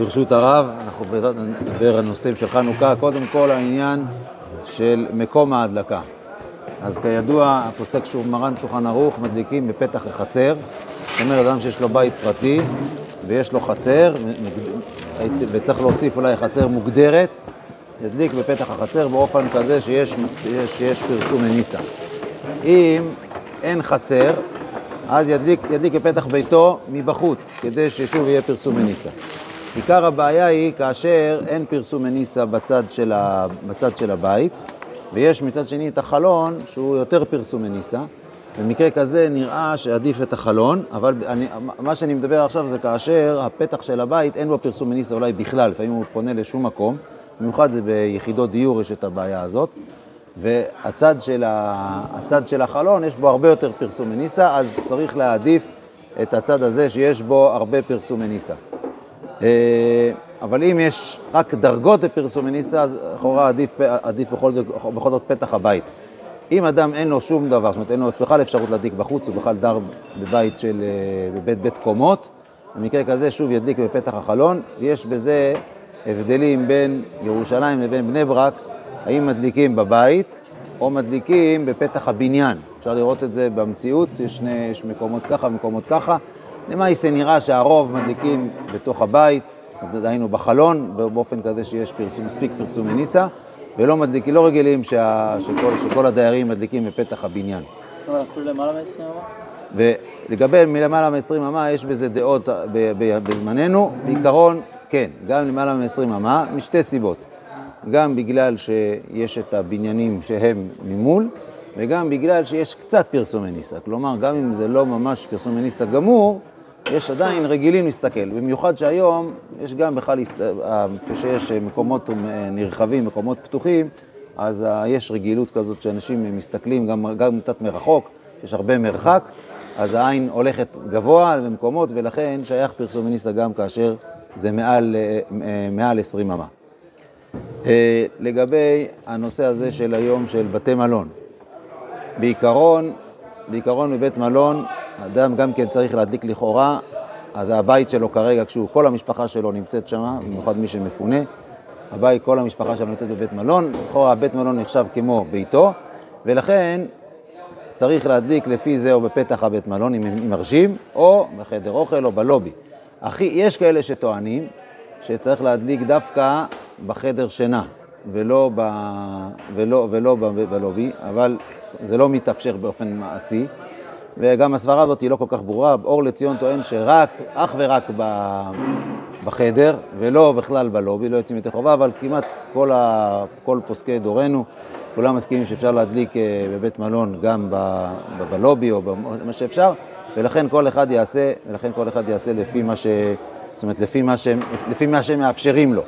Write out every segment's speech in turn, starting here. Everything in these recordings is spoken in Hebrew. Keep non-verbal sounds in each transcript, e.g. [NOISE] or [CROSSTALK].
ברשות הרב, אנחנו נדבר על נושאים של חנוכה, קודם כל העניין של מקום ההדלקה. אז כידוע, הפוסק שהוא מרן שולחן ערוך, מדליקים בפתח החצר. זאת אומרת, אדם שיש לו בית פרטי ויש לו חצר, וצריך להוסיף אולי חצר מוגדרת, ידליק בפתח החצר באופן כזה שיש, שיש פרסום מניסה. אם אין חצר, אז ידליק, ידליק בפתח ביתו מבחוץ, כדי ששוב יהיה פרסום מניסה. עיקר הבעיה היא כאשר אין פרסום מניסה בצד של, ה, בצד של הבית, ויש מצד שני את החלון שהוא יותר פרסום מניסה. במקרה כזה נראה שעדיף את החלון, אבל אני, מה שאני מדבר עכשיו זה כאשר הפתח של הבית אין בו פרסום מניסה אולי בכלל, לפעמים הוא פונה לשום מקום, במיוחד זה ביחידות דיור יש את הבעיה הזאת, והצד של, ה, של החלון יש בו הרבה יותר פרסום מניסה, אז צריך להעדיף את הצד הזה שיש בו הרבה פרסום מניסה. אה, אבל אם יש רק דרגות לפרסום מניסה, אז לכאורה עדיף, עדיף בכל, בכל זאת פתח הבית. אם אדם אין לו שום דבר, זאת אומרת אין לו בכלל אפשרות להדליק בחוץ, הוא בכלל דר בבית של, אה, בבית בית קומות, במקרה כזה שוב ידליק בפתח החלון, ויש בזה הבדלים בין ירושלים לבין בני ברק, האם מדליקים בבית או מדליקים בפתח הבניין. אפשר לראות את זה במציאות, יש, שני, יש מקומות ככה ומקומות ככה. למעשה נראה שהרוב מדליקים בתוך הבית, דהיינו בחלון, באופן כזה שיש פרסום, מספיק פרסום מניסה, ולא מדליקים, לא רגילים שה, שכל, שכל הדיירים מדליקים בפתח הבניין. אבל אפילו למעלה מ-20 אמה? ולגבי מלמעלה מ-20 אמה, יש בזה דעות בזמננו. בעיקרון, כן, גם למעלה מ-20 אמה, משתי סיבות. גם בגלל שיש את הבניינים שהם ממול, וגם בגלל שיש קצת פרסומי ניסה. כלומר, גם אם זה לא ממש פרסומי ניסה גמור, יש עדיין רגילים להסתכל. במיוחד שהיום יש גם בכלל, אה, כשיש מקומות נרחבים, מקומות פתוחים, אז אה, יש רגילות כזאת שאנשים מסתכלים גם, גם קצת מרחוק, יש הרבה מרחק, אז העין הולכת גבוה במקומות, ולכן שייך פרסומי ניסה גם כאשר זה מעל, אה, מעל 20 אמה. לגבי הנושא הזה של היום של בתי מלון, בעיקרון, בעיקרון בבית מלון, אדם גם כן צריך להדליק לכאורה, אז הבית שלו כרגע, כשהוא, כל המשפחה שלו נמצאת שם, במיוחד מי שמפונה, הבית, כל המשפחה שלו נמצאת בבית מלון, לכאורה הבית מלון נחשב כמו ביתו, ולכן צריך להדליק לפי זה או בפתח הבית מלון, אם מרשים, או בחדר אוכל או בלובי. אחי, יש כאלה שטוענים שצריך להדליק דווקא בחדר שינה, ולא, ב, ולא, ולא ב, בלובי, אבל זה לא מתאפשר באופן מעשי, וגם הסברה הזאת היא לא כל כך ברורה. אור לציון טוען שרק, אך ורק ב, בחדר, ולא בכלל בלובי, לא יוצאים ידי חובה, אבל כמעט כל, ה, כל פוסקי דורנו, כולם מסכימים שאפשר להדליק אה, בבית מלון גם ב, ב, בלובי או במה שאפשר, ולכן כל אחד יעשה, ולכן כל אחד יעשה לפי מה ש... זאת אומרת, לפי מה, שהם, לפי מה שהם מאפשרים לו.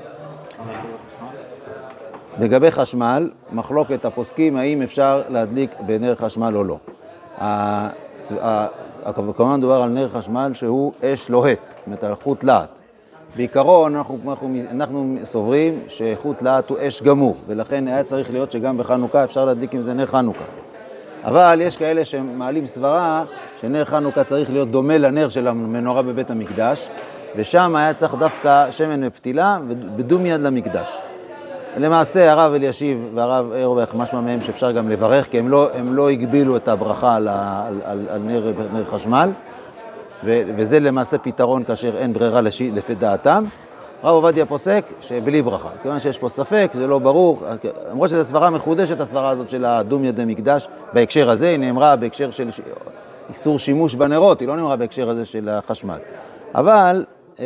לגבי חשמל, מחלוקת הפוסקים האם אפשר להדליק בנר חשמל או לא. כמובן מדובר על נר חשמל שהוא אש לוהט, זאת אומרת על חוט להט. בעיקרון אנחנו, אנחנו, אנחנו סוברים שחוט להט הוא אש גמור, ולכן היה צריך להיות שגם בחנוכה אפשר להדליק עם זה נר חנוכה. אבל יש כאלה שמעלים סברה שנר חנוכה צריך להיות דומה לנר של המנורה בבית המקדש, ושם היה צריך דווקא שמן ופתילה ודום יד למקדש. למעשה הרב אלישיב והרב אורבך, משמע מהם שאפשר גם לברך, כי הם לא, הם לא הגבילו את הברכה על, על, על, על נר, נר חשמל, ו, וזה למעשה פתרון כאשר אין ברירה לשי, לפי דעתם. הרב עובדיה פוסק שבלי ברכה. כיוון שיש פה ספק, זה לא ברור, למרות שזו סברה מחודשת, הסברה הזאת של הדום ידי מקדש, בהקשר הזה, היא נאמרה בהקשר של איסור שימוש בנרות, היא לא נאמרה בהקשר הזה של החשמל. אבל אה,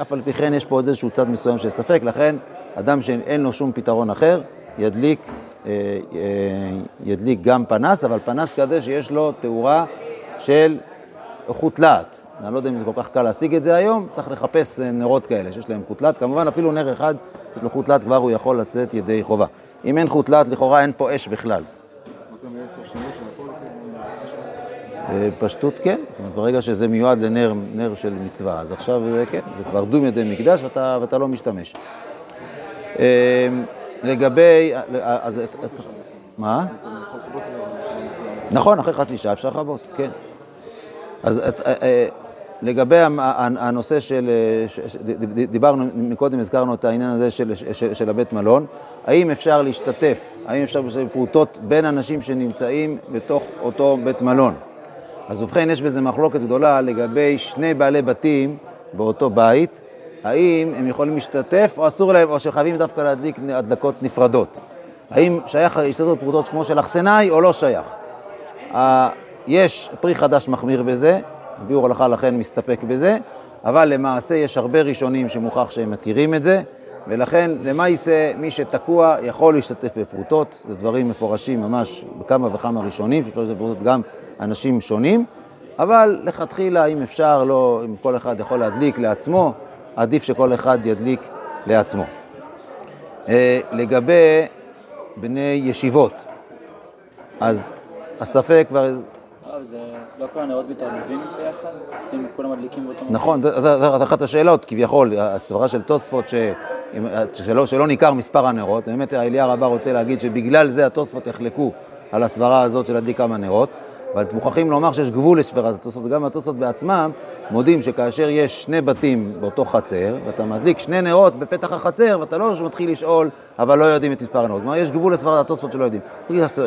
אף על פי כן יש פה עוד איזשהו צד מסוים של ספק, לכן אדם שאין לו שום פתרון אחר, ידליק, אה, אה, ידליק גם פנס, אבל פנס כזה שיש לו תאורה של איכות להט. אני לא יודע אם זה כל כך קל להשיג את זה היום, צריך לחפש אה, נרות כאלה שיש להם חוט להט. כמובן, אפילו נר אחד שיש לו חוט להט, כבר הוא יכול לצאת ידי חובה. אם אין חוט להט, לכאורה אין פה אש בכלל. פשטות כן, ברגע שזה מיועד לנר של מצווה, אז עכשיו כן, זה כבר דום ידי מקדש ואתה, ואתה לא משתמש. אמ, לגבי, אז, מה? נכון, אחרי חצי שעה אפשר לכבות, כן. אז אה, אה, לגבי הנושא של, דיברנו מקודם, הזכרנו את העניין הזה של, של, של הבית מלון, האם אפשר להשתתף, האם אפשר להשתתף בפרוטות בין אנשים שנמצאים בתוך אותו בית מלון? אז ובכן, יש בזה מחלוקת גדולה לגבי שני בעלי בתים באותו בית, האם הם יכולים להשתתף או אסור להם, או שחייבים דווקא להדליק הדלקות נפרדות. האם שייך להשתתפות בפרוטות כמו של אכסנאי או לא שייך? יש פרי חדש מחמיר בזה, ביאור הלכה לכן מסתפק בזה, אבל למעשה יש הרבה ראשונים שמוכח שהם מתירים את זה, ולכן למעשה מי שתקוע יכול להשתתף בפרוטות, זה דברים מפורשים ממש בכמה וכמה ראשונים, שאפשר להשתתף בפרוטות גם אנשים שונים, אבל לכתחילה אם אפשר, לא, אם כל אחד יכול להדליק לעצמו, עדיף שכל אחד ידליק לעצמו. אה, לגבי בני ישיבות, אז הספק כבר זה לא כל הנרות מתערבבים ביחד? אם כולם מדליקים באותו מקום? נכון, זו אחת השאלות, כביכול, הסברה של תוספות, שלא, שלא ניכר מספר הנרות, באמת אליה רבה רוצה להגיד שבגלל זה התוספות יחלקו על הסברה הזאת של להדליק כמה נרות, אבל מוכרחים לומר שיש גבול לספירת התוספות, וגם התוספות בעצמם מודים שכאשר יש שני בתים באותו חצר, ואתה מדליק שני נרות בפתח החצר, ואתה לא מתחיל לשאול, אבל לא יודעים את מספר הנרות. כלומר, יש גבול לסברת התוספות שלא יודעים.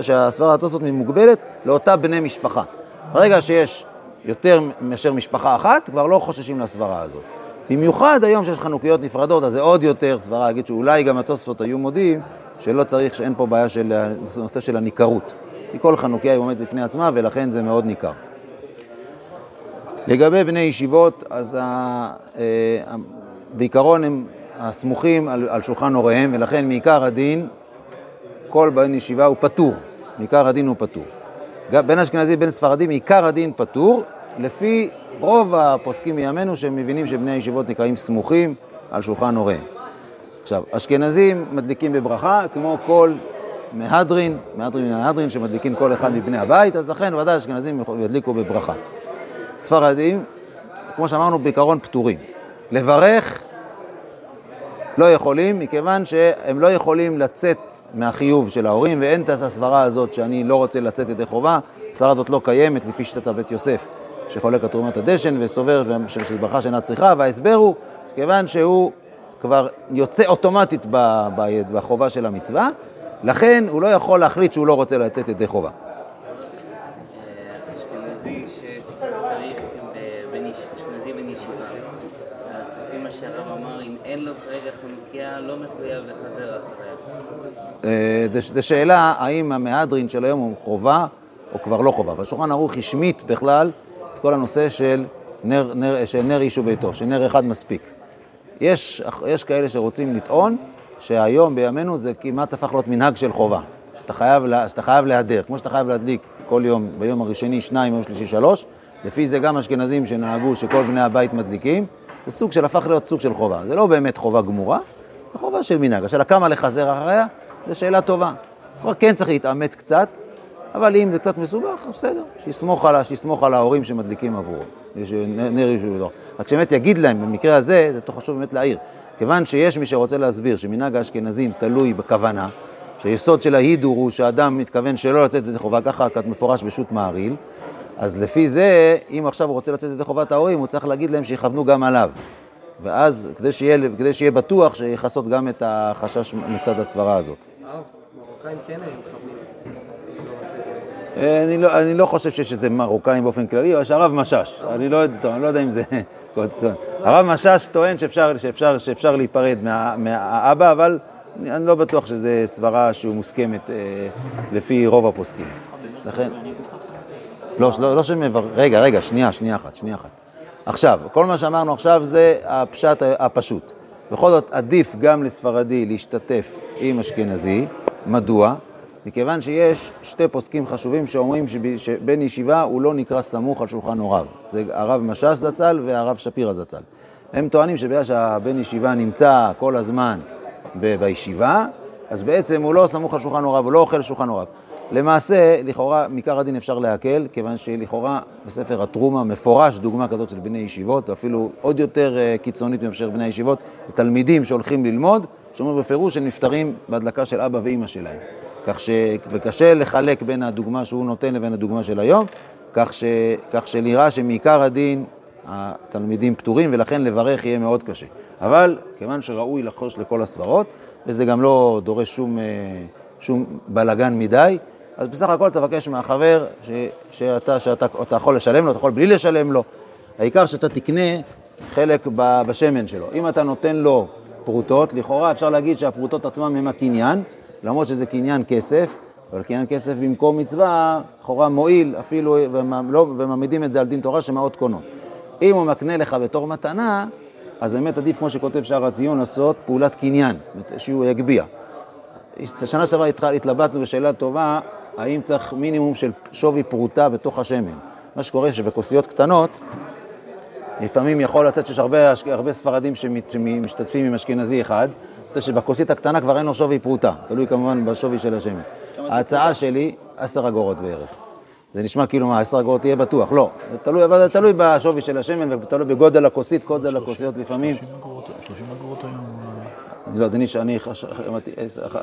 שהסברת התוספות מוגבלת לאותה בני משפחה. ברגע שיש יותר מאשר משפחה אחת, כבר לא חוששים לסברה הזאת. במיוחד היום שיש חנוכיות נפרדות, אז זה עוד יותר סברה להגיד שאולי גם התוספות היו מודים שלא צריך, שאין פה בעיה של נושא של הניכרות. כי כל חנוכיה היא עומדת בפני עצמה ולכן זה מאוד ניכר. לגבי בני ישיבות, אז ה, אה, בעיקרון הם הסמוכים על, על שולחן הוריהם, ולכן מעיקר הדין, כל בן ישיבה הוא פטור, מעיקר הדין הוא פטור. בין אשכנזי ובין ספרדי, מעיקר הדין פטור, לפי רוב הפוסקים מימינו שהם מבינים שבני הישיבות נקראים סמוכים על שולחן הוריהם. עכשיו, אשכנזים מדליקים בברכה, כמו כל מהדרין, מהדרין מן ההדרין, כל אחד מבני הבית, אז לכן ודאי אשכנזים ידליקו בברכה. ספרדים, כמו שאמרנו, בעיקרון פטורים. לברך לא יכולים, מכיוון שהם לא יכולים לצאת מהחיוב של ההורים, ואין את הסברה הזאת שאני לא רוצה לצאת ידי חובה, הסברה הזאת לא קיימת לפי שיטת הבית יוסף, שחולק על תרומת הדשן וסובר שזו ברכה שאינה צריכה, וההסבר הוא, כיוון שהוא כבר יוצא אוטומטית בחובה של המצווה, לכן הוא לא יכול להחליט שהוא לא רוצה לצאת ידי חובה. לא לחזר אחריה. אה, זו שאלה האם המהדרין של היום הוא חובה או כבר לא חובה. בשולחן ערוך השמיט בכלל את כל הנושא של נר, נר, של נר איש וביתו, שנר אחד מספיק. יש, יש כאלה שרוצים לטעון שהיום בימינו זה כמעט הפך להיות מנהג של חובה, שאתה חייב, שאתה חייב להדר, כמו שאתה חייב להדליק כל יום, ביום הראשני שניים, ביום שלישי שלוש, לפי זה גם אשכנזים שנהגו שכל בני הבית מדליקים, זה סוג של, הפך להיות סוג של חובה. זה לא באמת חובה גמורה, זו חובה של מנהג. השאלה כמה לחזר אחריה, זו שאלה טובה. כן צריך להתאמץ קצת, אבל אם זה קצת מסובך, בסדר, שיסמוך על, שיסמוך על ההורים שמדליקים עבורו. יש נר יישוב בדור. רק שבאמת יגיד להם, במקרה הזה, זה חשוב באמת להעיר. כיוון שיש מי שרוצה להסביר שמנהג האשכנזים תלוי בכוונה, שהיסוד של ההידור הוא שאדם מתכוון שלא לצאת ידי חובה, ככה מפורש בשו"ת מעריל, אז לפי זה, אם עכשיו הוא רוצה לצאת ידי חובת ההורים, הוא צריך להגיד להם שיכוונו גם עליו. ואז כדי שיהיה, כדי שיהיה בטוח שיכסות גם את החשש מצד הסברה הזאת. מרוקאים כן מכוונים. אני לא, אני לא חושב שיש איזה מרוקאים באופן כללי, אבל שהרב משש, אני לא, אני לא יודע אם זה... הרב משש טוען שאפשר, שאפשר, שאפשר להיפרד מה, מהאבא, אבל אני לא בטוח שזו סברה שהיא מוסכמת אה, לפי רוב הפוסקים. לכן... לא, לא, לא שמבר... רגע, רגע, שנייה, שנייה אחת, שנייה אחת. עכשיו, כל מה שאמרנו עכשיו זה הפשט הפשוט. בכל זאת, עדיף גם לספרדי להשתתף עם אשכנזי. מדוע? מכיוון שיש שתי פוסקים חשובים שאומרים שבן ישיבה הוא לא נקרא סמוך על שולחן הוריו. זה הרב משש זצ"ל והרב שפירא זצ"ל. הם טוענים שבגלל שהבן ישיבה נמצא כל הזמן ב- בישיבה, אז בעצם הוא לא סמוך על שולחן הוריו, הוא לא אוכל שולחן הוריו. למעשה, לכאורה, מעיקר הדין אפשר להקל, כיוון שלכאורה בספר התרומה מפורש דוגמה כזאת של בני ישיבות, אפילו עוד יותר אה, קיצונית מאשר בני הישיבות, תלמידים שהולכים ללמוד, שאומרים בפירוש שהם נפטרים בהדלקה של אבא ואימא שלהם. כך ש... וקשה לחלק בין הדוגמה שהוא נותן לבין הדוגמה של היום, כך, ש... כך שנראה שמעיקר הדין התלמידים פטורים, ולכן לברך יהיה מאוד קשה. אבל כיוון שראוי לחוש לכל הסברות, וזה גם לא דורש שום, אה, שום בלגן מדי, אז בסך הכל תבקש מהחבר ש, שאתה, שאתה שאתה יכול לשלם לו, אתה יכול בלי לשלם לו. העיקר שאתה תקנה חלק בשמן שלו. אם אתה נותן לו פרוטות, לכאורה אפשר להגיד שהפרוטות עצמם הם הקניין, למרות שזה קניין כסף, אבל קניין כסף במקום מצווה, לכאורה מועיל אפילו, לא, ומעמידים את זה על דין תורה שמאות קונות. אם הוא מקנה לך בתור מתנה, אז באמת עדיף, כמו שכותב שער הציון, לעשות פעולת קניין, שהוא יגביה. שנה שעברה התלבטנו בשאלה טובה, האם צריך מינימום של שווי פרוטה בתוך השמן. מה שקורה שבכוסיות קטנות, לפעמים יכול לצאת שיש הרבה, הרבה ספרדים שמשתתפים עם אשכנזי אחד, זה שבכוסית הקטנה כבר אין לו שווי פרוטה, תלוי כמובן בשווי של השמן. ההצעה שלי, עשר אגורות בערך. זה נשמע כאילו מה, עשר אגורות תהיה בטוח, לא. זה תלוי, אבל זה תלוי בשווי של השמן ותלוי בגודל הכוסית, גודל הכוסיות לפעמים. 30 אגורות היום. לא, אדוני, שאני חשבתי,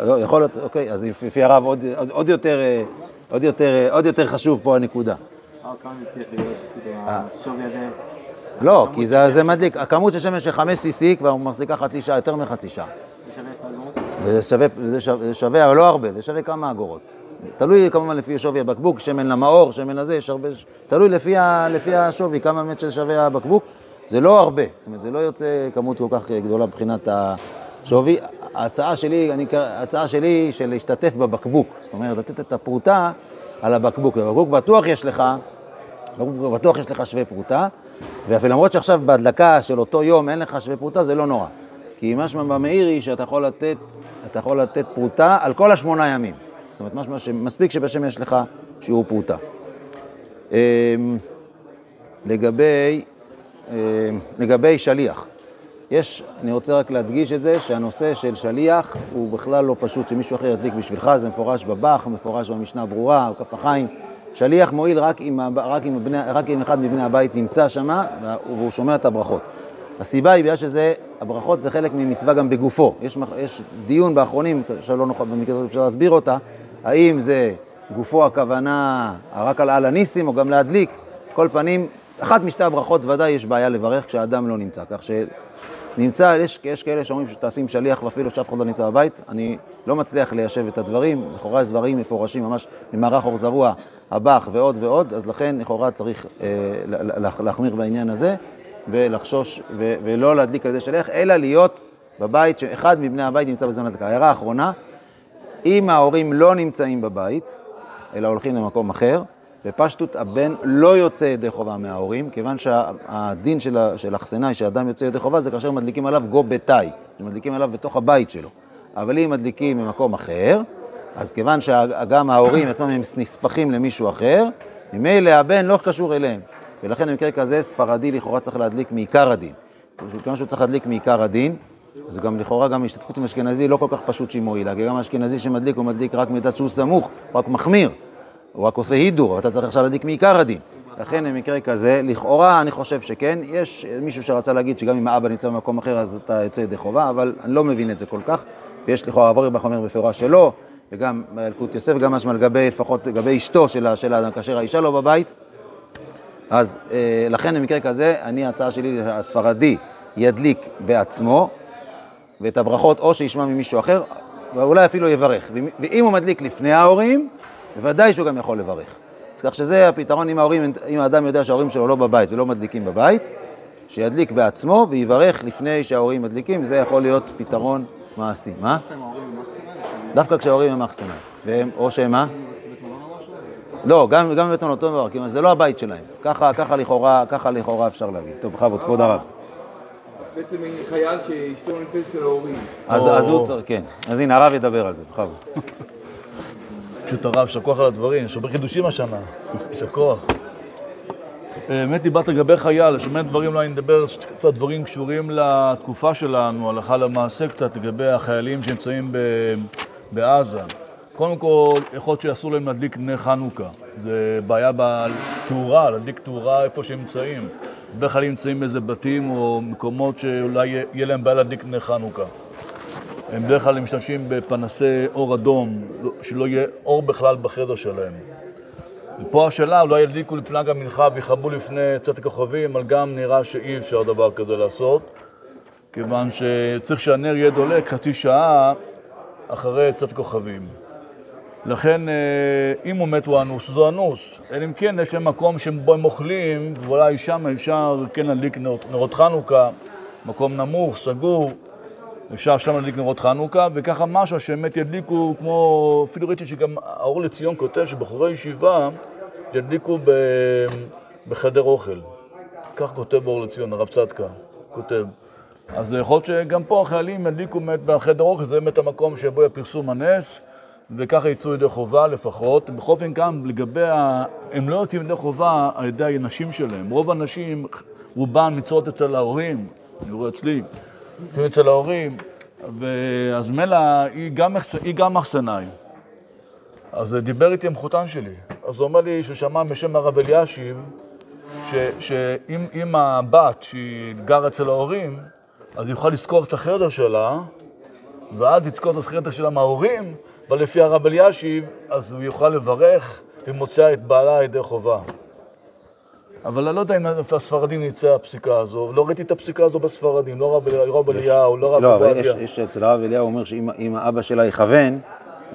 לא, יכול להיות, אוקיי, אז לפי הרב עוד יותר, עוד יותר, עוד יותר חשוב פה הנקודה. כמה זה צריך להיות, כאילו, השווי הזה? לא, כי זה מדליק, הכמות של שמן של 5 cc כבר מחזיקה חצי שעה, יותר מחצי שעה. זה שווה זה שווה, זה שווה, אבל לא הרבה, זה שווה כמה אגורות. תלוי כמובן לפי שווי הבקבוק, שמן למאור, שמן לזה, יש הרבה, תלוי לפי, ה, לפי השווי, כמה באמת שווה הבקבוק. זה לא הרבה, זאת אומרת, זה לא יוצא כמות כל כך גדולה מבחינת השווי. ההצעה שלי, אני, ההצעה שלי היא של להשתתף בבקבוק, זאת אומרת, לתת את הפרוטה על הבקבוק. בבקבוק בטוח יש לך, בבקבוק בטוח יש לך שווה פרוטה, ולמרות שעכשיו בהדלקה של אותו יום אין לך שווה פרוטה, זה לא נורא. כי משמע במאיר היא שאתה יכול לתת, אתה יכול לתת פרוטה על כל השמונה ימים. זאת אומרת, משמע שמספיק שבשם יש לך שיעור פרוטה. אמ, לגבי, אמ, לגבי שליח, יש, אני רוצה רק להדגיש את זה, שהנושא של שליח הוא בכלל לא פשוט שמישהו אחר ידליק בשבילך, זה מפורש בבח, מפורש במשנה ברורה, בכף החיים. שליח מועיל רק אם, רק, אם בני, רק אם אחד מבני הבית נמצא שם והוא שומע את הברכות. הסיבה היא בגלל שזה, הברכות זה חלק ממצווה גם בגופו. יש, יש דיון באחרונים, שלא נוכל במקרה הזה אפשר להסביר אותה, האם זה גופו הכוונה רק על על הניסים או גם להדליק. כל פנים, אחת משתי הברכות ודאי יש בעיה לברך כשהאדם לא נמצא. כך שנמצא, יש, יש כאלה שאומרים שתשים שליח ואפילו שאף אחד לא נמצא בבית. אני לא מצליח ליישב את הדברים, לכאורה יש דברים מפורשים ממש ממערך אור זרוע, הבח ועוד ועוד, אז לכן לכאורה צריך אה, להחמיר בעניין הזה ולחשוש ו, ולא להדליק על ידי שליח, אלא להיות בבית שאחד מבני הבית נמצא בזמן הדלקה. הערה אחרונה, אם ההורים לא נמצאים בבית, אלא הולכים למקום אחר, בפשטות הבן לא יוצא ידי חובה מההורים, כיוון שהדין של אכסנאי, שאדם יוצא ידי חובה, זה כאשר מדליקים עליו גו ביתאי, מדליקים עליו בתוך הבית שלו. אבל אם מדליקים במקום אחר, אז כיוון שגם ההורים עצמם הם נספחים למישהו אחר, ממילא הבן לא קשור אליהם. ולכן במקרה כזה ספרדי לכאורה צריך להדליק מעיקר הדין. כיוון שהוא צריך להדליק מעיקר הדין, אז גם לכאורה גם השתתפות עם אשכנזי לא כל כך פשוט שהיא מועילה, כי גם האשכנזי שמדליק הוא מדליק רק מדעת שהוא סמוך, רק מחמיר, הוא רק עושה הידור, אבל אתה צריך עכשיו להדליק מעיקר הדין. לכן במקרה כזה, לכאורה אני חושב שכן, יש מישהו שרצה להגיד שגם אם האבא נמצא במקום אחר אז אתה יוצא ידי חובה, אבל אני לא מבין את זה כל כך, ויש לכאורה עבור אומר מפורש שלא, וגם באלקוט יוסף, וגם משמע לגבי, לפחות לגבי אשתו של, האדם, כאשר האישה לא בבית. אז אה, לכן במקרה כזה, אני, ההצעה שלי, הספרדי ידליק בעצמו, ואת הברכות או שישמע ממישהו אחר, ואולי אפילו יברך. ואם הוא מדליק לפני ההורים, בוודאי שהוא גם יכול לברך. אז כך שזה הפתרון אם ההורים, אם האדם יודע שההורים שלו לא בבית ולא מדליקים בבית, שידליק בעצמו ויברך לפני שההורים מדליקים, זה יכול להיות פתרון מעשי. מה? דווקא כשההורים הם מחסנה. והם, או שהם מה? לא, גם, גם בבית מלון אותו דבר, כי זה לא הבית שלהם. ככה, ככה לכאורה, ככה לכאורה אפשר להגיד. טוב, בכבוד, כבוד הרב. בעצם חייל שאשתו נמצאת אצל ההורים. אז, אז הוא צריך, כן. אז הנה, הרב ידבר על זה, בכבוד. [LAUGHS] פשוט הרב, יישר כוח על הדברים, יש הרבה חידושים השנה, יישר כוח. באמת דיברת לגבי חייל, יש באמת דברים, אני מדבר קצת דברים קשורים לתקופה שלנו, הלכה למעשה קצת, לגבי החיילים שנמצאים בעזה. קודם כל, יכול להיות שאסור להם להדליק נר חנוכה. זה בעיה בתאורה, להדליק תאורה איפה שהם נמצאים. בדרך כלל נמצאים באיזה בתים או מקומות שאולי יהיה להם בעיה להדליק נר חנוכה. הם בדרך כלל משתמשים בפנסי אור אדום, שלא יהיה אור בכלל בחדר שלהם. ופה השאלה, אולי ידליקו לפלג המנחה ויכבו לפני צאת הכוכבים, אבל גם נראה שאי אפשר דבר כזה לעשות, כיוון שצריך שהנר יהיה דולק חצי שעה אחרי צאת הכוכבים. לכן, אה, אם הוא מת הוא אנוס, זו אנוס. אלא אם כן יש להם מקום שבו הם אוכלים, ואולי שם אפשר כן להדליק נרות, חנוכה, מקום נמוך, סגור, אפשר שם להדליק נרות חנוכה, וככה משהו שבאמת ידליקו, כמו, אפילו ראיתי שגם האור לציון כותב שבחורי ישיבה ידליקו ב, בחדר אוכל. כך כותב באור לציון, הרב צדקה, כותב. אז יכול להיות שגם פה החיילים ידליקו באמת בחדר אוכל, זה באמת המקום שבו יהיה פרסום הנס, וככה יצאו ידי חובה לפחות. בכל אופן כאן, לגבי ה... הם לא יוצאים ידי חובה על ידי הנשים שלהם. רוב הנשים, רובן מצוות אצל ההורים, אני רואה אצלי, יוצאים אצל ההורים, ואז מלה היא גם, היא מחסנאי. אז דיבר איתי המחותן שלי. אז הוא אומר לי שהוא שמע בשם הרב אלישיב, שאם אם הבת שהיא גרה אצל ההורים, אז היא יכולה לשכור את החדר שלה, ואז לזכור את החדר שלה מההורים, אבל לפי הרב אלישיב, אז הוא יוכל לברך ומוצא את בעלה ידי חובה. אבל אני לא יודע אם הספרדים נמצא הפסיקה הזו, לא ראיתי את הפסיקה הזו בספרדים, לא רב, רב אליהו, לא רב לא, אבל יש, אצל הרב אליהו, הוא אומר שאם אם האבא שלה יכוון,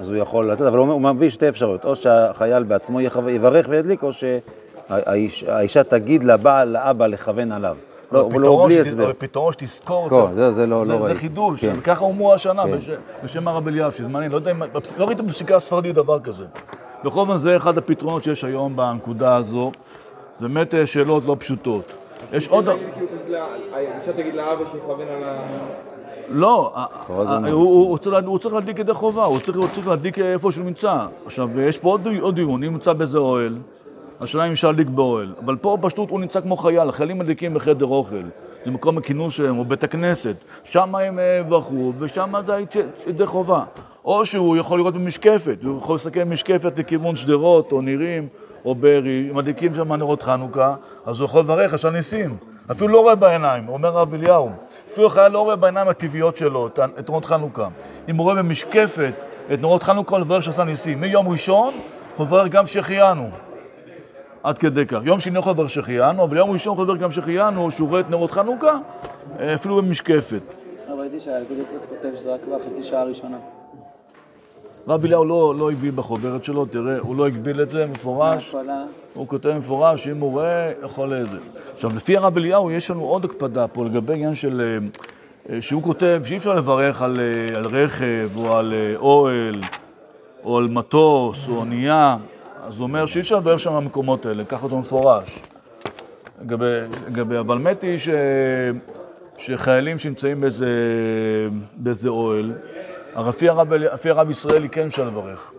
אז הוא יכול לצאת, אבל הוא הוא מביא שתי אפשרויות, או שהחייל בעצמו יברך וידליק, או שהאישה תגיד לבעל, לאבא, לכוון עליו. לא, אבל אבל לא בלי הסבר. פתרון שתזכור לא, אותו. זה- זה לא- לא זה. חידוש, כן. ככה אמרו השנה כן. בש- בשם הרב אליהו, שזה מעניין, לא יודע אם, לא ראיתי בפסיקה הספרדית דבר כזה. בכל אופן זה אחד הפתרונות שיש היום בנקודה הזו, זה באמת שאלות לא פשוטות. יש עוד... האישה תגיד לאבא שיכוון על ה... לא, ה- מה? הוא- הוא הוא צריך לה- הוא צריך להדליק ידי חובה, הוא צריך הוא צריך להדליק איפה שהוא נמצא. עכשיו, יש פה עוד עוד דיון, אם נמצא באיזה אוהל, השאלה אם אפשר להדליק באוהל. אבל פה פשוט הוא נמצא כמו חייל, החיילים מדליקים בחדר אוכל. זה מקום הכינוס שלהם, או בית הכנסת. שם הם אה, יברכו, ושם זה ידי חובה. או שהוא יכול לראות במשקפת, הוא יכול להסתכל במשקפת לכיוון שדרות, או נירים, או בארי, מדליקים שם נרות חנוכה, אז הוא יכול לברך, עשה ניסים. אפילו לא רואה בעיניים, אומר הרב אליהו. אפילו חייל לא רואה בעיניים הטבעיות שלו את נרות חנוכה. אם הוא רואה במשקפת את נרות חנוכה, הוא לברך שעשה ניסים. מיום ראשון, הוא מברך גם שהחיינו. עד כדי כך. יום שני יכול לברך שהחיינו, אבל יום ראשון לברך גם שהחיינו, שהוא רואה את נרות חנוכה, אפילו במשקפת. ראיתי שהאגוד יוסף כותב שזה רק בחצי שעה הראשונה. רב אליהו לא, לא הביא בחוברת שלו, תראה, הוא לא הגביל את זה מפורש. הוא כותב מפורש, שאם הוא רואה, יכול לזה. עכשיו, לפי הרב אליהו, יש לנו עוד הקפדה פה לגבי עניין של... אה, אה, שהוא כותב שאי אפשר לברך על, אה, על רכב, או על אוהל, או על מטוס, או אונייה. אז הוא אומר שאי אפשר לברך שם במקומות האלה, ככה זה מפורש. לגבי, לגבי, אבל האמת היא ש, שחיילים שנמצאים באיזה, באיזה אוהל, לפי הרב, הרב ישראלי כן אפשר לברך.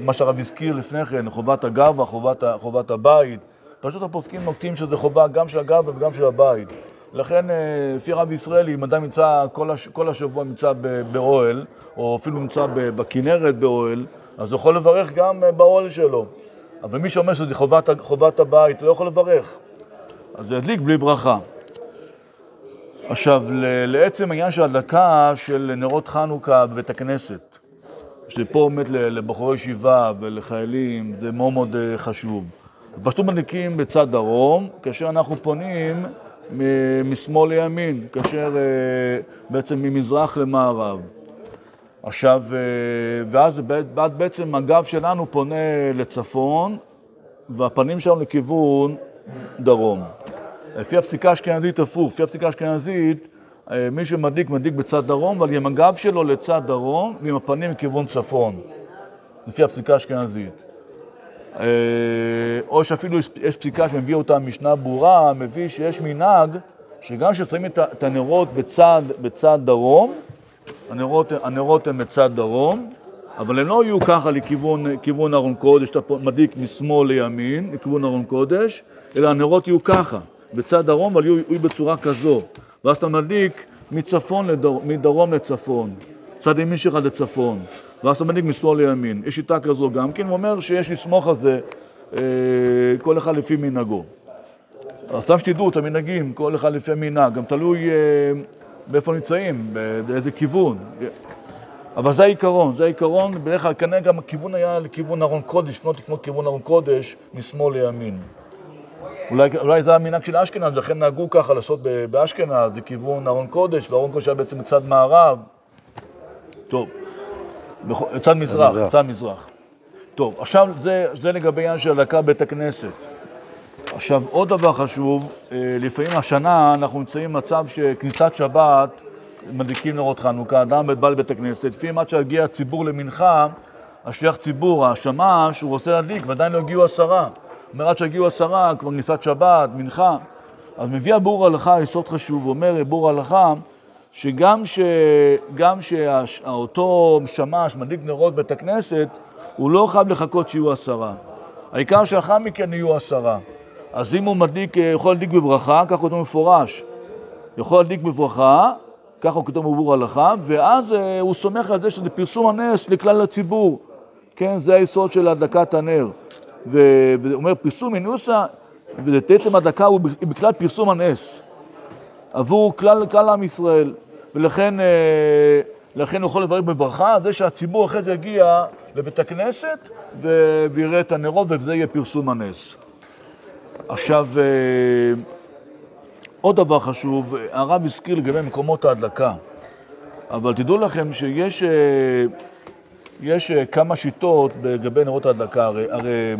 מה שהרב הזכיר לפני כן, חובת הגאווה, חובת, חובת הבית. פשוט הפוסקים נוקטים שזה חובה גם של הגאווה וגם של הבית. לכן, אה, לפי הרב ישראלי, אם אדם נמצא כל, הש, כל השבוע נמצא באוהל, או אפילו נמצא בכנרת באוהל, אז הוא יכול לברך גם אה, באוהל שלו. אבל מי שאומר שזה חובת, חובת הבית, לא יכול לברך. אז זה ידליק בלי ברכה. עכשיו, לעצם העניין של הדלקה של נרות חנוכה בבית הכנסת, שפה באמת לבחורי ישיבה ולחיילים, זה מאוד מאוד אה, חשוב. פשוט מדליקים בצד דרום, כאשר אנחנו פונים משמאל לימין, כאשר אה, בעצם ממזרח למערב. עכשיו, אה, ואז בעצם הגב שלנו פונה לצפון, והפנים שלנו לכיוון דרום. לפי הפסיקה האשכנזית הפוך, לפי הפסיקה האשכנזית, אה, מי שמדליק, מדליק בצד דרום, אבל עם הגב שלו לצד דרום, ועם הפנים לכיוון צפון, לפי הפסיקה האשכנזית. אה, או שאפילו יש, פסיקה שמביא אותה משנה ברורה, מביא שיש מנהג שגם כששמים את הנרות בצד, בצד דרום, הנרות, הנרות הם בצד דרום, אבל הם לא יהיו ככה לכיוון כיוון ארון קודש, אתה מדליק משמאל לימין, לכיוון ארון קודש, אלא הנרות יהיו ככה, בצד דרום, אבל יהיו, בצורה כזו. ואז אתה מדליק מצפון לדר, מדרום לצפון, צד ימין שלך לצפון, ואז אתה מדליק משמאל לימין. יש שיטה כזו גם כן, הוא אומר שיש לסמוך על זה אה, כל אחד לפי מנהגו. אז סתם שתדעו את המנהגים, כל אחד לפי המנהג, גם תלוי אה, באיפה נמצאים, באיזה כיוון. אבל זה העיקרון, זה העיקרון, בדרך כלל כנראה גם הכיוון היה לכיוון ארון קודש, לפנות לפנות כיוון ארון קודש, משמאל לימין. אולי, אולי זה המנהג של אשכנז, לכן נהגו ככה לעשות באשכנז, זה כיוון ארון קודש, וארון קודש היה בעצם בצד מערב. טוב, צד מזרח, מזרח. צד מזרח. טוב, עכשיו זה, זה לגבי העניין של הדלקה בית הכנסת. עכשיו, עוד דבר חשוב, אה, לפעמים השנה אנחנו נמצאים במצב שכניסת שבת, מדליקים נרות חנוכה, אדם בא לבית הכנסת, לפעמים עד שיגיע הציבור למנחה, השליח ציבור, השמש, הוא רוצה להדליק, ועדיין לא הגיעו עשרה. אומר, עד שהגיעו עשרה, כבר כניסת שבת, מנחה. אז מביא הבור הלכה יסוד חשוב, אומר בור הלכה, שגם ש... גם שאותו שמש מדליק נרות בית הכנסת, הוא לא חייב לחכות שיהיו עשרה. העיקר שלאחר מכן יהיו עשרה. אז אם הוא מדליק, אה, יכול להדליק בברכה, הוא כתוב מפורש. יכול להדליק בברכה, ככה הוא כתוב בבור הלכה, ואז אה, הוא סומך על זה שזה פרסום הנס לכלל הציבור. כן, זה היסוד של הדלקת הנר. ו- והוא אומר, פרסום מנוסה, ובעצם הדלקה הוא בכלל פרסום הנס. עבור כלל, כלל עם ישראל. ולכן אה, לכן הוא יכול לברך בברכה, זה שהציבור אחרי זה יגיע לבית הכנסת ויראה את הנרות, ובזה יהיה פרסום הנס. עכשיו, אה, עוד דבר חשוב, הרב הזכיר לגבי מקומות ההדלקה, אבל תדעו לכם שיש אה, יש אה, כמה שיטות לגבי נרות ההדלקה, הרי, הרי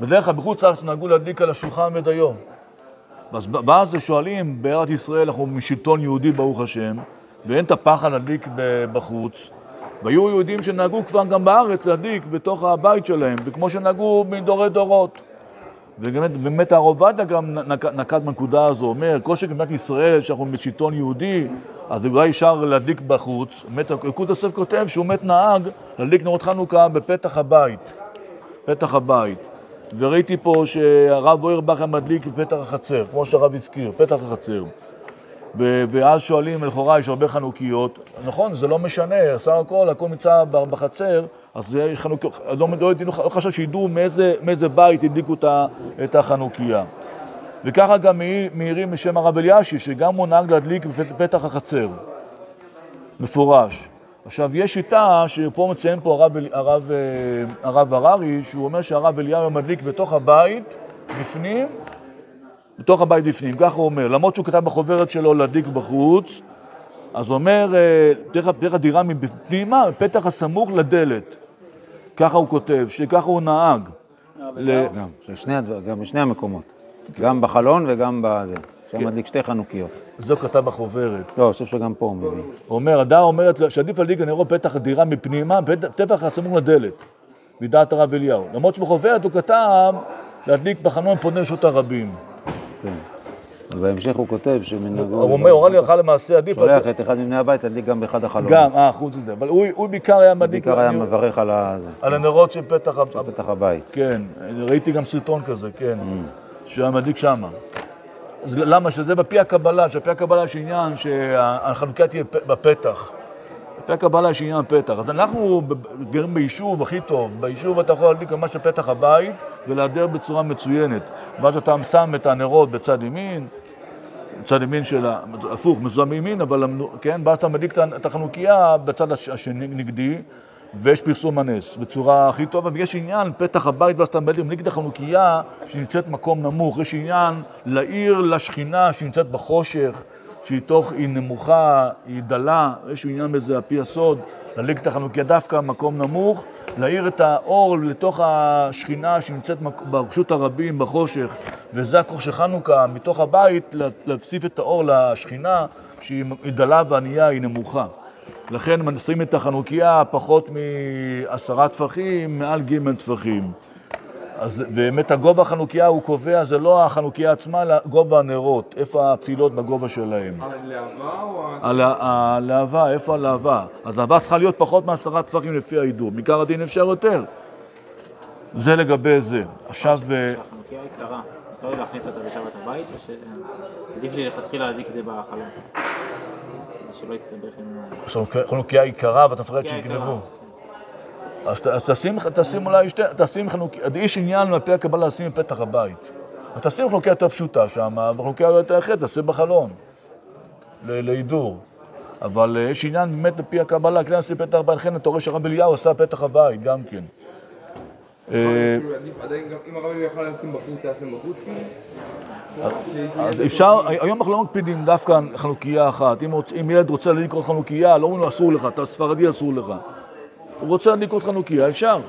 בדרך כלל בחוץ לארץ נהגו להדליק על השולחן עד היום. אז ואז שואלים, בארץ ישראל אנחנו משלטון יהודי ברוך השם, ואין את הפחד להדליק בחוץ, והיו יהודים שנהגו כבר גם בארץ להדליק בתוך הבית שלהם, וכמו שנהגו מדורי דורות. ובאמת באמת הרב עובדיה גם נק- נקט בנקודה הזו, אומר, כל שבמדינת ישראל, שאנחנו בשלטון יהודי, אז אולי אפשר להדליק בחוץ. באמת, יקוד יוסף כותב שהוא באמת נהג להדליק נרות חנוכה בפתח הבית, פתח הבית. וראיתי פה שהרב אוירבך מדליק בפתח החצר, כמו שהרב הזכיר, פתח החצר. ו- ואז שואלים, לכאורה יש הרבה חנוכיות. נכון, זה לא משנה, סך הכל הכל נמצא בחצר, אז זה חנוכיות, אז לא, לא, לא, לא חשב שידעו מאיזה, מאיזה בית הדליקו את, החנוכיה. וככה גם מעיר- מעירים בשם הרב אלישי, שגם הוא נהג להדליק בפתח החצר, מפורש. עכשיו, יש שיטה שפה מציין פה הרב, הרב, אה, הרב הררי, שהוא אומר שהרב אליהו מדליק בתוך הבית, בפנים, בתוך הבית בפנים, ככה הוא אומר. למרות שהוא כתב בחוברת שלו להדליק בחוץ, אז הוא אומר, אה, דרך, דרך הדירה מבפנימה, פתח הסמוך לדלת. ככה הוא כותב, שככה הוא נהג. ל... גם, ששני הדבר, גם בשני המקומות. גם בחלון וגם בזה. שם כן. מדליק שתי חנוכיות. זה הוא כתב בחוברת. לא, אני חושב שגם פה הוא מביא. הוא אומר, הדעה אומרת שעדיף להדליק נרו פתח הדירה מפנימה, פת- פתח הסמוך לדלת, מדעת הרב אליהו. למרות שבחוברת הוא כתב להדליק בחלון פונה רשות הרבים. כן. ובהמשך הוא כותב שמנהגו... הוא אומר, הורה לי הלכה למעשה, עדיף... שולח את אחד מבני הבית להדליק גם באחד החלונות. גם, אה, חוץ מזה. אבל הוא, בעיקר היה מדליק... בעיקר היה מברך על הזה, על הנרות של פתח... ה- הבית. כן, ראיתי גם סרטון כזה, כן, שהוא היה מדליק שמה. אז למה? שזה בפי הקבלה, שבפי הקבלה יש עניין שהחנוכיה תהיה בפתח. יש עניין פתח. אז אנחנו גרים ביישוב הכי טוב. ביישוב אתה יכול להדליק ממש בפתח הבית ולהדר בצורה מצוינת. ואז אתה שם את הנרות בצד ימין, בצד ימין של ה... הפוך, מזוהם מימין, אבל, כן, ואז אתה מדליק את את החנוכיה בצד הש- השני, נגדי, ויש פרסום הנס בצורה הכי טובה, ויש עניין, פתח הבית, ואז אתה מדליק את החנוכיה שנמצאת במקום נמוך, יש עניין להעיר לשכינה שנמצאת בחושך, שהיא תוך, היא נמוכה, היא דלה, יש עניין בזה על פי הסוד, את החנוכיה דווקא במקום נמוך, להאיר את האור לתוך השכינה שנמצאת ברשות הרבים, בחושך, וזה הכוח של חנוכה, מתוך הבית, לה- להוסיף את האור לשכינה, שהיא היא דלה וענייה, היא נמוכה. לכן מנסים את החנוכיה פחות מעשרה טפחים, מעל ג' טפחים. אז באמת הגובה החנוכיה הוא קובע, זה לא החנוכיה עצמה, אלא גובה הנרות, איפה הפתילות בגובה שלהם. הלהבה או הלהבה, איפה הלהבה? אז הלהבה צריכה להיות פחות מעשרה טפחים לפי ההידור, מעיקר הדין אפשר יותר. זה לגבי זה. עכשיו, אה, שהחנוכיה יקרה, מותר לי להכניס אותה בשבת הבית, או שעדיף לי לכתחילה להדליק את זה בחלום? שלא יסתבך עם... עכשיו, חנוכיה יקרה ואתה מפחד יקרה. אז תשים, תשים אולי שתי, תשים חנוכיה, יש עניין מפי הקבלה לשים בפתח הבית. אז תשים חנוכיה יותר פשוטה שם, וחנוכיה יותר אחרת תעשה בחלון, להידור. אבל אה, יש עניין באמת לפי הקבלה, כן עשי פתח הבית, לכן אתה רואה שהרב אליהו עשה פתח הבית גם כן. אה, עדיף עדיין גם אם הרב יוכל לשים בחוץ, היה שם בחוץ כאילו? אז אפשר, היום אנחנו לא מקפידים דווקא חנוכיה אחת. אם, ילד רוצה עוד חנוכיה, לא אומרים לו אסור לך, אתה ספרדי אסור לך. הוא רוצה להדליק עוד חנוכיה, אפשר.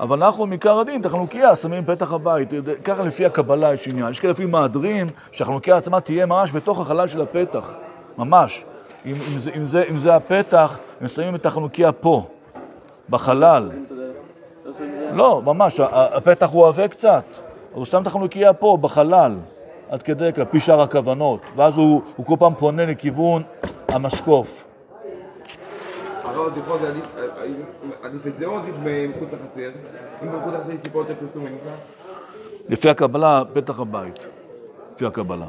אבל אנחנו מעיקר הדין, את החנוכיה שמים בפתח הבית. ככה לפי הקבלה יש עניין. יש כאלה לפעמים מהדרין שהחנוכיה עצמה תהיה ממש בתוך החלל של הפתח. ממש. אם, אם, זה, אם, זה, אם זה הפתח, הם שמים את החנוכיה פה, בחלל. לא, ממש, הפתח הוא עבה קצת. הוא שם את החנוכיה פה, בחלל, עד כדי כך, פי שאר הכוונות. ואז הוא, הוא כל פעם פונה לכיוון המשקוף. הרב התיכון זה עדיף- את זה או עדיף מחוץ לחצר? אם בחוץ לחצר יש טיפה יותר פרסום מניחה? לפי הקבלה, פתח הבית. לפי הקבלה.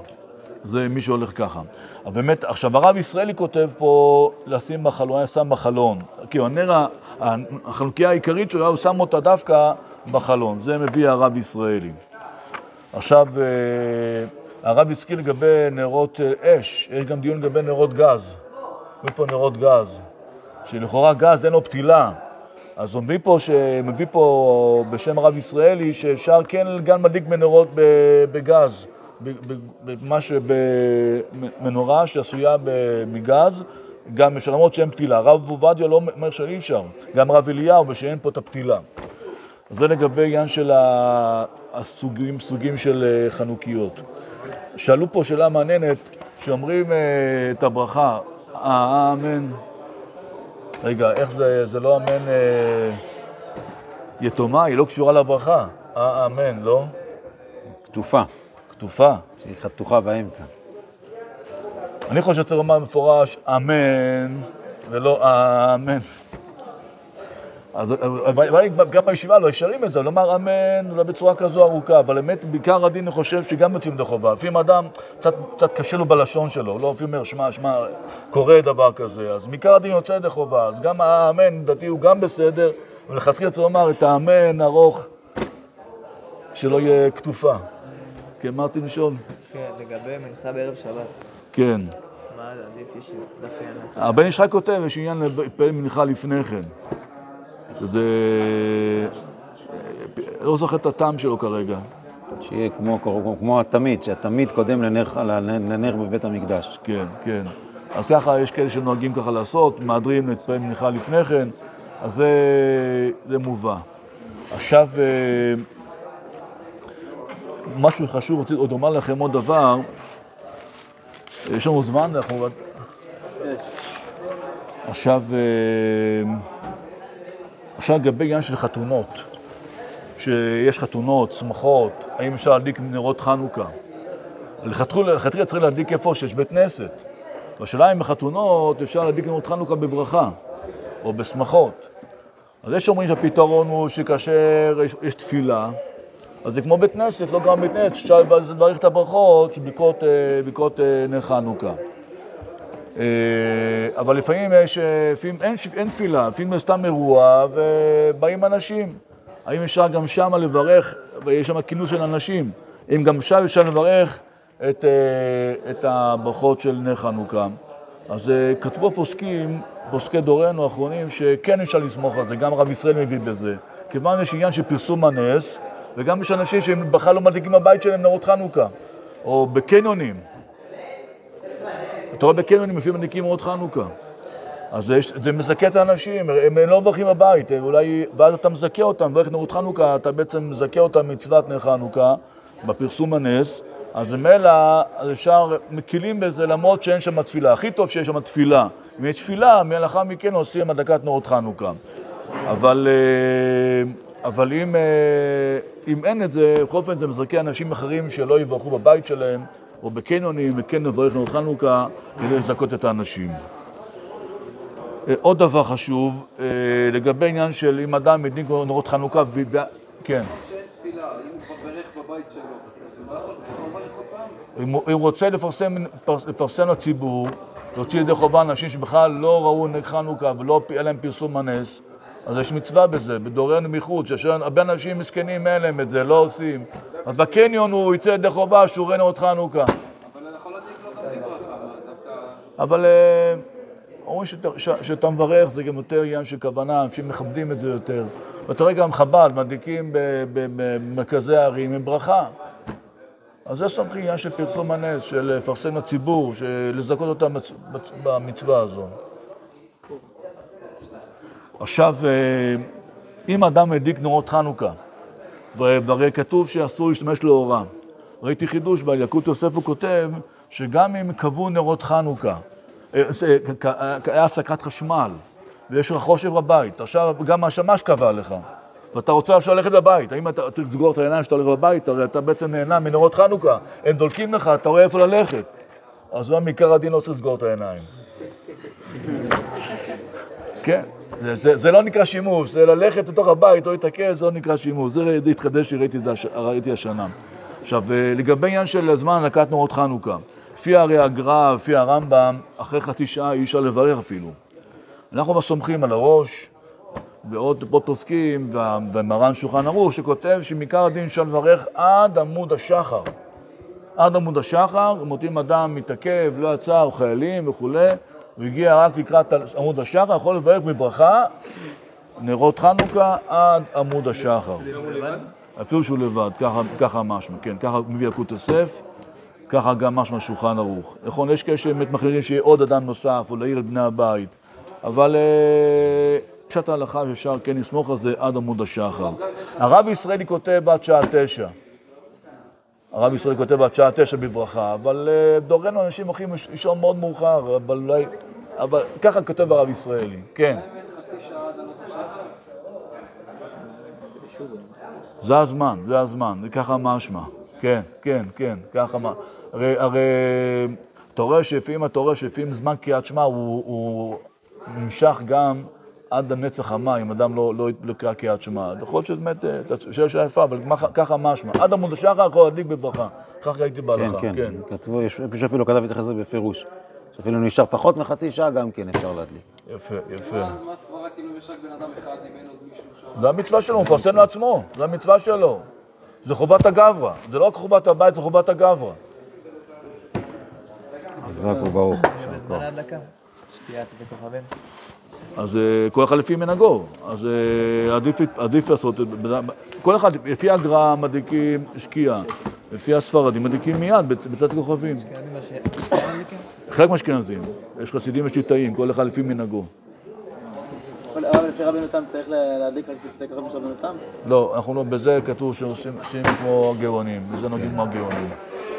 זה מי שהולך ככה. אבל באמת, עכשיו הרב ישראלי כותב פה לשים בחלון, הוא היה שם בחלון. כי הנר, החנוכיה העיקרית שלו, הוא שם אותה דווקא בחלון. זה מביא הרב ישראלי. עכשיו, אה, הרב הזכיר לגבי נרות אה, אש, יש גם דיון לגבי נרות גז. מביא פה נרות גז, שלכאורה גז אין לו פתילה. אז מביא פה, מביא פה בשם הרב ישראלי, שאפשר כן גם מדליק מנורות בגז, ב- ב- ממש במנורה שעשויה מגז, גם למרות שאין פתילה. הרב עובדיה לא אומר שאי אפשר, גם הרב אליהו, ושאין פה את הפתילה. זה לגבי עניין של הסוגים, סוגים של אה, חנוכיות. שאלו פה שאלה מעניינת, שאומרים אה, את הברכה, אמן. רגע, איך זה, זה לא אמן אה, יתומה, היא לא קשורה לברכה. אה, אמן, לא? כתופה, כתופה. שהיא חתוכה באמצע. אני חושב שצריך לומר במפורש אמן, ולא אמן. אז אבל גם בישיבה לא ישרים את זה, לומר אמן, לא בצורה כזו ארוכה, אבל באמת, בעיקר הדין אני חושב שגם יוצאים ידי חובה. לפעמים אדם, קצת, קצת קשה לו בלשון שלו, לא לפעמים אומר, שמע, שמע, קורה דבר כזה, אז מעיקר הדין יוצא ידי חובה, אז גם האמן, לדעתי, הוא גם בסדר, ולכתחילה צריך לומר את האמן ארוך, שלא יהיה כתופה. כן, מה רציתי לשאול? כן, לגבי מנחה בערב שבת, כן. מה עדיף יש דווקא הבן איש חי כותב, יש עניין להתפלל מנחה לפני כן. שזה... לא זוכר את הטעם שלו כרגע. שיהיה כמו, כמו, כמו התמיד, שהתמיד קודם לנר, לנר בבית המקדש. כן, כן. אז ככה, יש כאלה שנוהגים ככה לעשות, מהדרים להתפלל מנחה לפני כן, אז זה, זה מובא. עכשיו, אה, משהו חשוב, רציתי עוד לומר לכם עוד דבר. יש לנו זמן, אנחנו... עכשיו, אה, עכשיו לגבי עניין של חתונות, שיש חתונות, שמחות, האם אפשר להדליק נרות חנוכה? לכתחילה צריך להדליק איפה שיש בית כנסת. והשאלה אם בחתונות אפשר להדליק נרות חנוכה בברכה, או בשמחות. אז יש שאומרים שהפתרון הוא שכאשר יש, יש תפילה, אז זה כמו בית כנסת, לא גם בית כנסת, אפשר לברך את הברכות של ברכות, אה, אה, נר חנוכה. אה, אבל לפעמים יש, אה, לפעמים אין, אין תפילה, לפעמים זה סתם אירוע ובאים אנשים. האם אפשר גם שם לברך, ויש שם כינוס של אנשים, אם גם שם אפשר לברך את, אה, את הברכות של נר חנוכה. אז כתבו פוסקים, פוסקי דורנו האחרונים, שכן אפשר לסמוך על זה, גם הרב ישראל מביא בזה. כיוון יש עניין של פרסום הנס, וגם יש אנשים שהם בכלל לא מדליקים בבית שלהם נרות חנוכה, או בקניונים. אתה רואה בקניונים לפעמים מדליקים נרות חנוכה. אז יש, זה מזכה את האנשים, הם לא מברכים בבית, אולי, ואז אתה מזכה אותם, מברך נרות חנוכה, אתה בעצם מזכה אותם מצוות נר חנוכה, בפרסום הנס, אז ממילא, אפשר, מקילים בזה למרות שאין שם תפילה. הכי טוב שיש שם תפילה. אם יש תפילה, לאחר מכן עושים הדלקת נרות חנוכה. אבל, אה, אבל אם, אה, אם אין את זה, בכל אופן זה מזכה אנשים אחרים שלא יברכו בבית שלהם, או בקניונים, וכן לברך נרות חנוכה, כדי לזכות את האנשים. אה, עוד דבר חשוב, אה, לגבי עניין של אם אדם מדליק נרות חנוכה, כן. שאין תפילה, אם הוא בירך בבית שלו, אז? אם אם הוא רוצה לפרסם, לפרסם לציבור, להוציא ידי חובה אנשים שבכלל לא ראו נר חנוכה ולא היה להם פרסום הנס, אז יש מצווה בזה, בדורנו מחוץ, שיש הרבה אנשים מסכנים, אין להם את זה, לא עושים. אז בקניון הוא יצא ידי חובה ראה נרות חנוכה. אבל אני יכול להדליק לו גם בלי ברכה, דווקא... אבל אה, אומרים שאתה, מברך זה גם יותר עניין של כוונה, אנשים מכבדים את זה יותר. ואתה רואה גם חב"ד, מדליקים במרכזי הערים עם ברכה. אז זה סמכי עניין של פרסום הנס, של לפרסם לציבור, של לזכות אותם במצווה הזו. עכשיו, אה, אם אדם הדליק נורות חנוכה, והרי כתוב שאסור להשתמש לאורה. ראיתי חידוש בילקוט יוסף, הוא כותב שגם אם קבעו נרות חנוכה, אה, כ- היה הפסקת חשמל, ויש לך חושך בבית, עכשיו גם השמש קבע לך, ואתה רוצה עכשיו ללכת לבית, האם אתה צריך לסגור את העיניים כשאתה הולך לבית? הרי אתה בעצם נהנה מנרות חנוכה, הם דולקים לך, אתה רואה איפה ללכת. אז מה מעיקר הדין לא צריך לסגור את העיניים. כן, זה, זה, זה לא נקרא שימוש, זה ללכת לתוך הבית או להתעכב, זה לא נקרא שימוש. זה התחדש שראיתי השנה. עכשיו, אה, לגבי עניין של זמן הדלקת נורות חנוכה, לפי הרי הגר"א, לפי הרמב"ם, אחרי חצי שעה אי אפשר לברך אפילו. אנחנו סומכים על הראש, ועוד פה פוסקים, ומרן שולחן ערוך, שכותב שמעיקר הדין אפשר לברך עד עמוד השחר. עד עמוד השחר, אותם אדם מתעכב, לא יצא, או חיילים וכולי, הוא הגיע רק לקראת עמוד השחר, יכול לברך בברכה נרות חנוכה עד עמוד השחר. אפילו שהוא לבד, ככה, ככה משמע, כן, ככה מביא יקוט יוסף, ככה גם משמע שולחן ערוך. נכון, יש כאלה שבאמת מחליטים שיהיה עוד אדם נוסף, או להעיר את בני הבית, אבל אה, פשט ההלכה שאפשר כן לסמוך על זה עד עמוד השחר. הרב ישראלי כותב עד שעה תשע. הרב ישראל כותב עד שעה תשע בברכה, אבל אה, בדורנו אנשים הולכים ליש- לישון מאוד מאוחר, אבל אולי... אבל ככה כותב הרב ישראלי, כן. זה הזמן, זה הזמן, זה ככה משמע. כן, כן, כן, ככה מה... הרי, הרי שלפעמים, אתה רואה שלפעמים זמן קריאת שמע הוא, הוא נמשך גם עד הנצח המים, אדם לא, לא, לא קרא קריאת שמע. יכול להיות שבאמת, אה, שאלה שאלה יפה, אבל מה- ככה משמע. עד עמוד השחר יכול להדליק בברכה. כך ראיתי כן, בהלכה, כן, כן. כתבו, יש מישהו אפילו כתב את זה בפירוש. אפילו נשאר פחות מחצי שעה, גם כן אפשר להדליק. יפה, יפה. מה מה הסברה כאילו יש רק בן אדם אחד אם אין עוד מישהו שם? זה המצווה שלו, הוא מפרסם לעצמו, זה המצווה שלו. זה חובת הגברא, זה לא רק חובת הבית, זה חובת הגברא. חזק וברוך. יישר כוח. אז אה, כל אחד לפי מנהגו, אז אה, עדיף, עדיף לעשות, כל אחד, לפי הגר"א מדליקים שקיעה, לפי הספרדים מדליקים מיד בצ- בצד ש... חלק מהאשכנזים, יש חסידים וליטאים, כל אחד לפי מנהגו. הרב לפי רבנו תם צריך להדליק רק בצאת כוכבים של רבנו תם? לא, אנחנו לא, בזה כתוב שעושים עושים כמו הגאונים, בזה נגיד כמו הגאונים.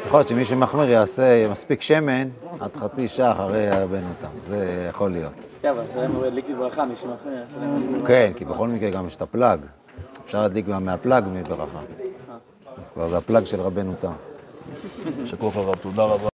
יכול להיות שמי שמחמיר יעשה מספיק שמן עד חצי שעה אחרי רבנו תם. זה יכול להיות. כן, אבל השאלה אם הוא ידליק בברכה, הוא ידליק כן. כי בכל מקרה גם יש את הפלאג. אפשר להדליק גם מהפלאג מברכה. אז כבר זה הפלאג של רבנו תם. כוח הרב, תודה רבה.